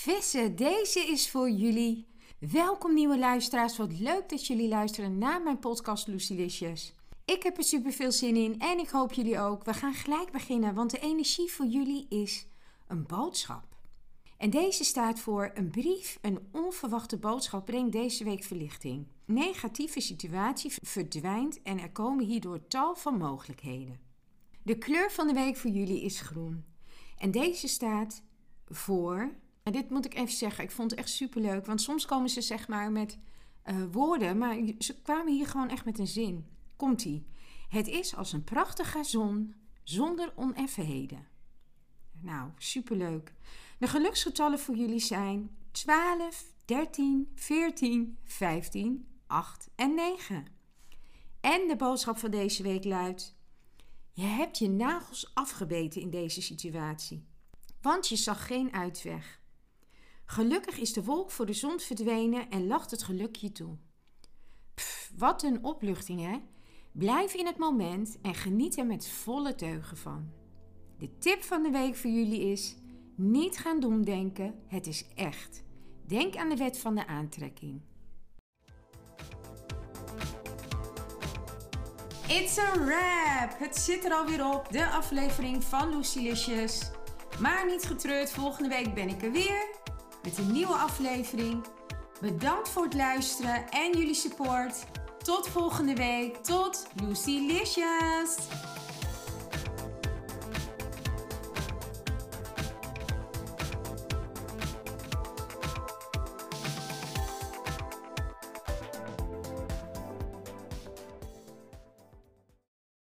Vissen, deze is voor jullie. Welkom nieuwe luisteraars, wat leuk dat jullie luisteren naar mijn podcast Lucilicious. Ik heb er super veel zin in en ik hoop jullie ook. We gaan gelijk beginnen, want de energie voor jullie is een boodschap. En deze staat voor een brief, een onverwachte boodschap brengt deze week verlichting. Negatieve situatie verdwijnt en er komen hierdoor tal van mogelijkheden. De kleur van de week voor jullie is groen. En deze staat voor en dit moet ik even zeggen, ik vond het echt superleuk. Want soms komen ze zeg maar met uh, woorden, maar ze kwamen hier gewoon echt met een zin. Komt-ie. Het is als een prachtige zon zonder oneffenheden. Nou, superleuk. De geluksgetallen voor jullie zijn 12, 13, 14, 15, 8 en 9. En de boodschap van deze week luidt: Je hebt je nagels afgebeten in deze situatie, want je zag geen uitweg. Gelukkig is de wolk voor de zon verdwenen en lacht het geluk je toe. Pff, wat een opluchting, hè? Blijf in het moment en geniet er met volle teugen van. De tip van de week voor jullie is: niet gaan domdenken, het is echt. Denk aan de wet van de aantrekking. It's a wrap! Het zit er alweer op, de aflevering van Lucilicious. Maar niet getreurd, volgende week ben ik er weer met een nieuwe aflevering. Bedankt voor het luisteren en jullie support. Tot volgende week. Tot Lucy Licious!